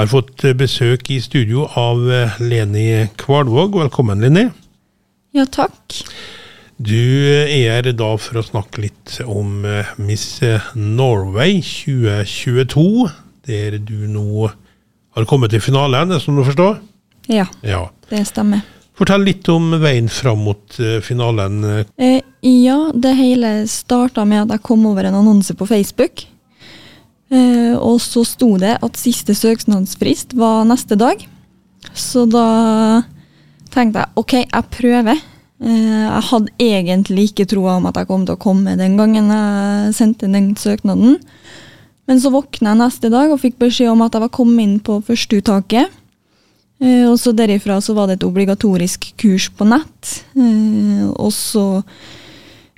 har fått besøk i studio av eh, Leni Kvalvåg. Velkommen, Leni. Ja, takk. Du er her da for å snakke litt om eh, Miss Norway 2022, der du nå har kommet til finalen, som du forstår? Ja, Ja. det stemmer. Fortell litt om veien fram mot eh, finalen. Eh, ja, det hele starta med at jeg kom over en annonse på Facebook. Eh, og så sto det at siste søknadsfrist var neste dag. Så da tenkte jeg ok, jeg prøver. Eh, jeg hadde egentlig ikke troa om at jeg kom til å komme den gangen jeg sendte den søknaden. Men så våkna jeg neste dag og fikk beskjed om at jeg var kommet inn på førsteuttaket. Eh, og så derifra så var det et obligatorisk kurs på nett. Og så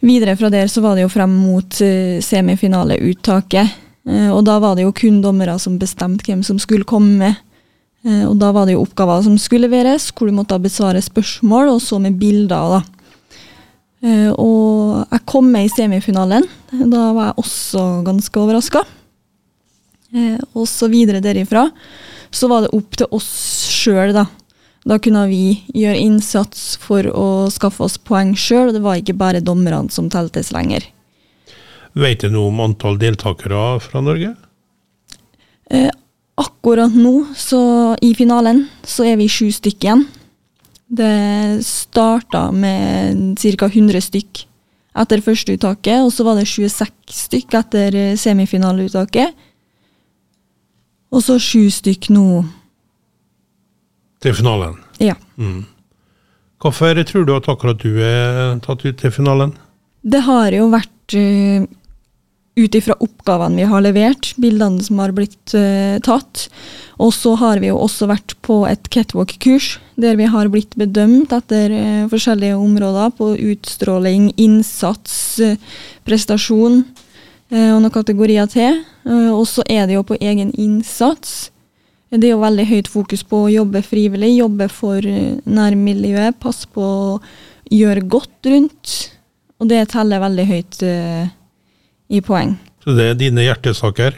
videre fra der så var det jo frem mot semifinaleuttaket. Eh, og da var det jo kun dommere som bestemte hvem som skulle komme. Eh, og da var det jo oppgaver som skulle leveres, hvor du måtte besvare spørsmål, og så med bilder, da. Eh, og jeg kom med i semifinalen. Da var jeg også ganske overraska. Og så videre derifra så var det opp til oss sjøl, da. Da kunne vi gjøre innsats for å skaffe oss poeng sjøl, og det var ikke bare dommerne som teltes lenger. Vet du noe om antall deltakere fra Norge? Eh, akkurat nå, så i finalen, så er vi sju stykker igjen. Det starta med ca. 100 stykk etter førsteuttaket, og så var det 26 stykk etter eh, semifinaleuttaket. Og så sju stykk nå. Til finalen. Ja. Mm. Hvorfor tror du at akkurat du er tatt ut til finalen? Det har jo vært uh, ut ifra oppgavene vi har levert, bildene som har blitt uh, tatt. Og så har vi jo også vært på et catwalk-kurs, der vi har blitt bedømt etter uh, forskjellige områder på utstråling, innsats, uh, prestasjon og noen kategorier til. Og så er det jo på egen innsats. Det er jo veldig høyt fokus på å jobbe frivillig, jobbe for nærmiljøet, passe på å gjøre godt rundt. Og det teller veldig høyt eh, i poeng. Så det er dine hjertesaker.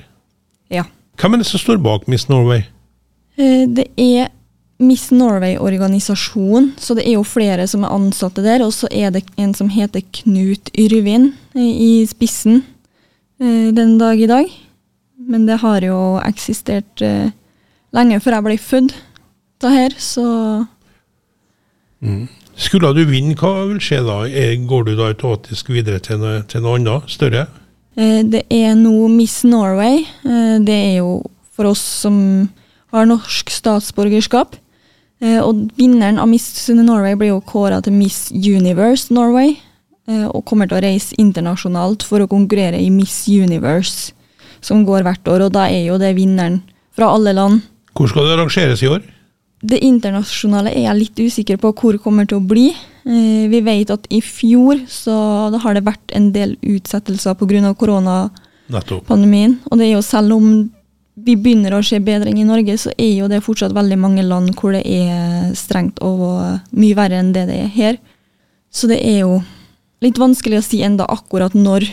Ja. Hvem er det som står bak Miss Norway? Eh, Det er Miss Norway-organisasjon, så det er jo flere som er ansatte der. Og så er det en som heter Knut Yrvin eh, i spissen eh, den dag i dag. Men det har jo eksistert lenge før jeg ble født, da her, så Skulle du vinne, hva vil skje da? Går du da automatisk videre til noe, til noe annet, større? Eh, Det er nå Miss Norway. Eh, Det er jo for oss som har norsk statsborgerskap. Eh, Og vinneren av Miss Norway blir jo kåra til Miss Universe Norway. Og kommer til å reise internasjonalt for å konkurrere i Miss Universe, som går hvert år. Og da er jo det vinneren fra alle land. Hvor skal det arrangeres i år? Det internasjonale er jeg litt usikker på hvor det kommer til å bli. Eh, Vi vet at i fjor så har det vært en del utsettelser pga. koronapandemien. Og det er jo selv om vi begynner å se bedring i Norge, så er jo det fortsatt veldig mange land hvor det er strengt og mye verre enn det det er her. Så det er jo litt vanskelig å si enda akkurat når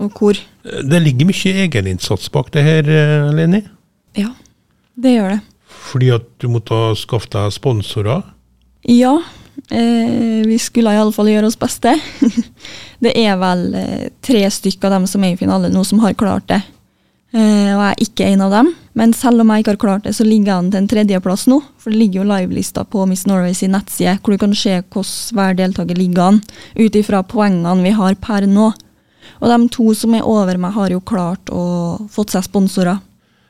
og hvor. Det ligger mye egeninnsats bak det her, eh, Leni. Ja, det gjør det. Fordi at du måtte skaffe deg sponsorer. Ja, eh, vi skulle iallfall gjøre oss beste. det er vel eh, tre stykker av dem som er i finale nå, som har klart det. Eh, og jeg er ikke en av dem. Men selv om jeg ikke har klart det, så ligger han til en tredjeplass nå. For det ligger jo livelista på Miss Norway sin nettside, hvor du kan se hvordan hver deltaker ligger an, ut ifra poengene vi har per nå. Og de to som er over meg, har jo klart å fått seg sponsorer.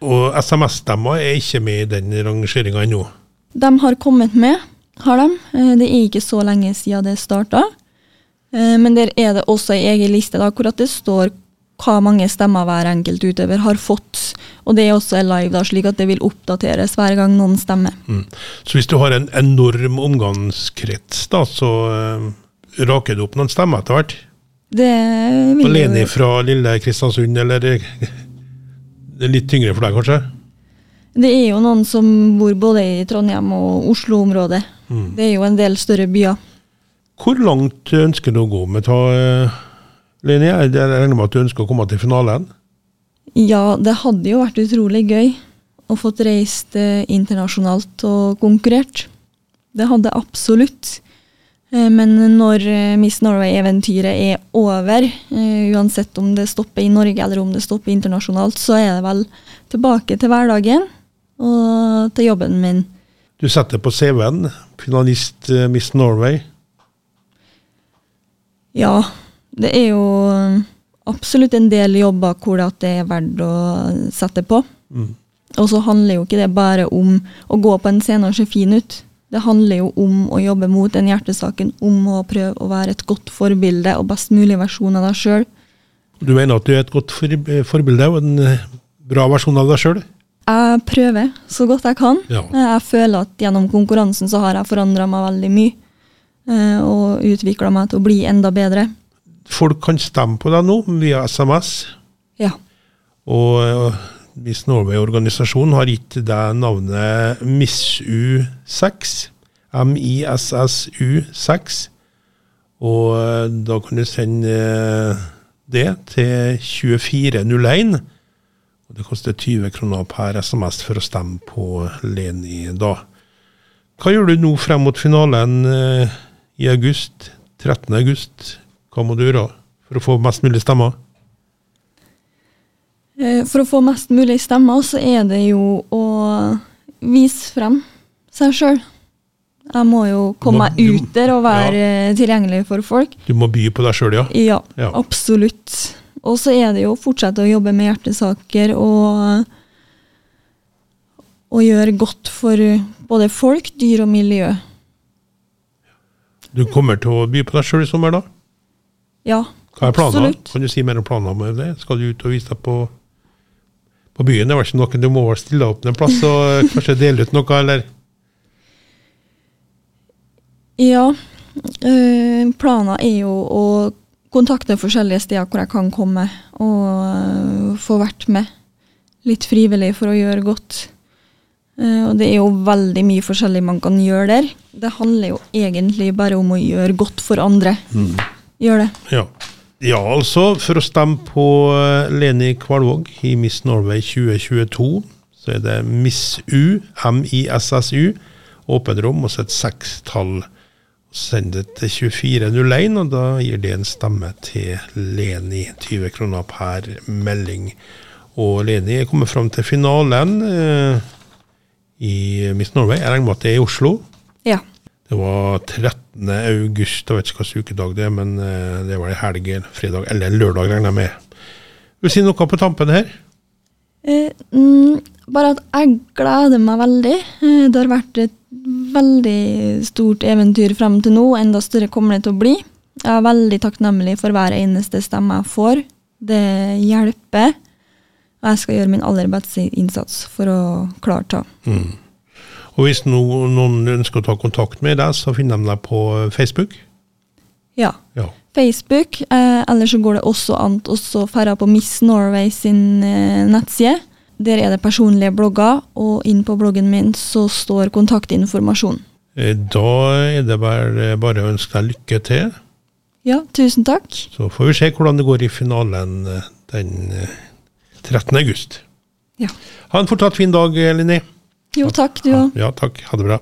Og SMS-stemmer er ikke med i den rangeringa ennå. De har kommet med, har de. Eh, Det er ikke så lenge siden det starta. Eh, Men der er det også ei egen liste da, hvor det står hva mange stemmer hver enkelt utøver har fått. Og det er også live, da, slik at det vil oppdateres hver gang noen stemmer. Mm. Så hvis du har en enorm omgangskrets, da, så uh, raker du opp noen stemmer etter hvert? Det vil Og Leni fra lille Kristiansund, eller det er litt tyngre for deg, kanskje? Det er jo noen som bor både i Trondheim og Oslo-området. Mm. Det er jo en del større byer. Hvor langt ønsker du å gå med ta, Linje? Jeg regner med at du ønsker å komme til finalen? Ja, det hadde jo vært utrolig gøy. å fått reist eh, internasjonalt og konkurrert. Det hadde absolutt. Eh, Men når eh, Miss Norway-eventyret er over, eh, uansett om det stopper i Norge eller om det stopper internasjonalt, så er det vel tilbake til hverdagen og til jobben min. Du setter på CV-en finalist eh, Miss Norway. Ja, det er jo absolutt en del jobber hvor det er verdt å sette på. Mm. Og så handler jo ikke det bare om å gå på en scene og se fin ut. Det handler jo om å jobbe mot den hjertesaken, om å prøve å være et godt forbilde og best mulig versjon av deg sjøl. Du mener at du er et godt forbilde og en eh, bra versjon av deg sjøl? Jeg prøver så godt jeg kan. Ja. Jeg føler at gjennom konkurransen så har jeg forandra meg veldig mye. eh, Og utvikla meg til å bli enda bedre. Folk kan stemme på deg nå via SMS. Ja. Og eh, Miss Norway-organisasjonen har gitt deg navnet MISSU6. M-I-S-S-U6. Og eh, da kan du sende det til 2401. Og det koster 20 kroner per SMS for å stemme på Leni da. Hva gjør du nå frem mot finalen eh, i august? 13. august. Hva må du gjøre for å få mest mulig stemmer? Eh, For å få mest mulig stemmer, så er det jo å vise frem seg sjøl. Jeg må jo komme meg ut der og være ja. tilgjengelig for folk. Du må by på deg sjøl, ja. Ja, Ja. absolutt. Og så er det jo å fortsette å jobbe med hjertesaker og, og gjøre godt for både folk, dyr og miljø. Du kommer til å by på deg sjøl i sommer, da? Ja, Hva er planene? absolutt. Kan du si mer om planene med det? Skal du ut og vise deg på, på byen? Det var ikke noe du må vel stille opp en plass og eh, kanskje dele ut noe, eller? Ja, øh, planen er jo å kontakte forskjellige steder hvor jeg kan komme, og øh, få vært med litt frivillig for å gjøre godt. Eh, og det er jo veldig mye forskjellig man kan gjøre der. Det handler jo egentlig bare om å gjøre godt for andre. Gjør det. Ja. ja, altså, for å stemme på eh, Leni Kvalvåg i Miss Norway 2022, så er det Miss U, M-I-S-S-U, åpent rom, og så et sekstall. Send det til 2401, og da gir det en stemme til Leni. 20 kroner per melding. Og Leni er kommet fram til finalen eh, i Miss Norway. Jeg regner med at det er i Oslo. Ja. Det var 13. august, jeg vet ikke hvilken ukedag det er, men eh, det var en helg, fredag eller lørdag, regner jeg med. Vil du si noe på tampen her? Eh, mm, bare at jeg gleder meg veldig. Eh, det har vært et veldig stort eventyr frem til nå. Enda større kommer det til å bli. Jeg er veldig takknemlig for hver eneste stemme jeg får. Det hjelper. Og jeg skal gjøre min aller beste innsats for å klare ta. Og hvis no, noen ønsker å ta kontakt med deg, så finner de deg på Facebook. Ja. Ja. Facebook. Eh, ellers så går det også an å dra på Miss Norway sin eh, nettside. Der er det personlige blogger, og inn på bloggen min så står kontaktinformasjon. Eh, Da er det bare, bare å ønske deg lykke til. Ja, tusen takk. Så får vi se hvordan det går i finalen eh, den eh, 13. august. Ja. Ha en fortsatt fin dag, Linni. Jo, takk, du òg. Ja, takk. Ha det bra.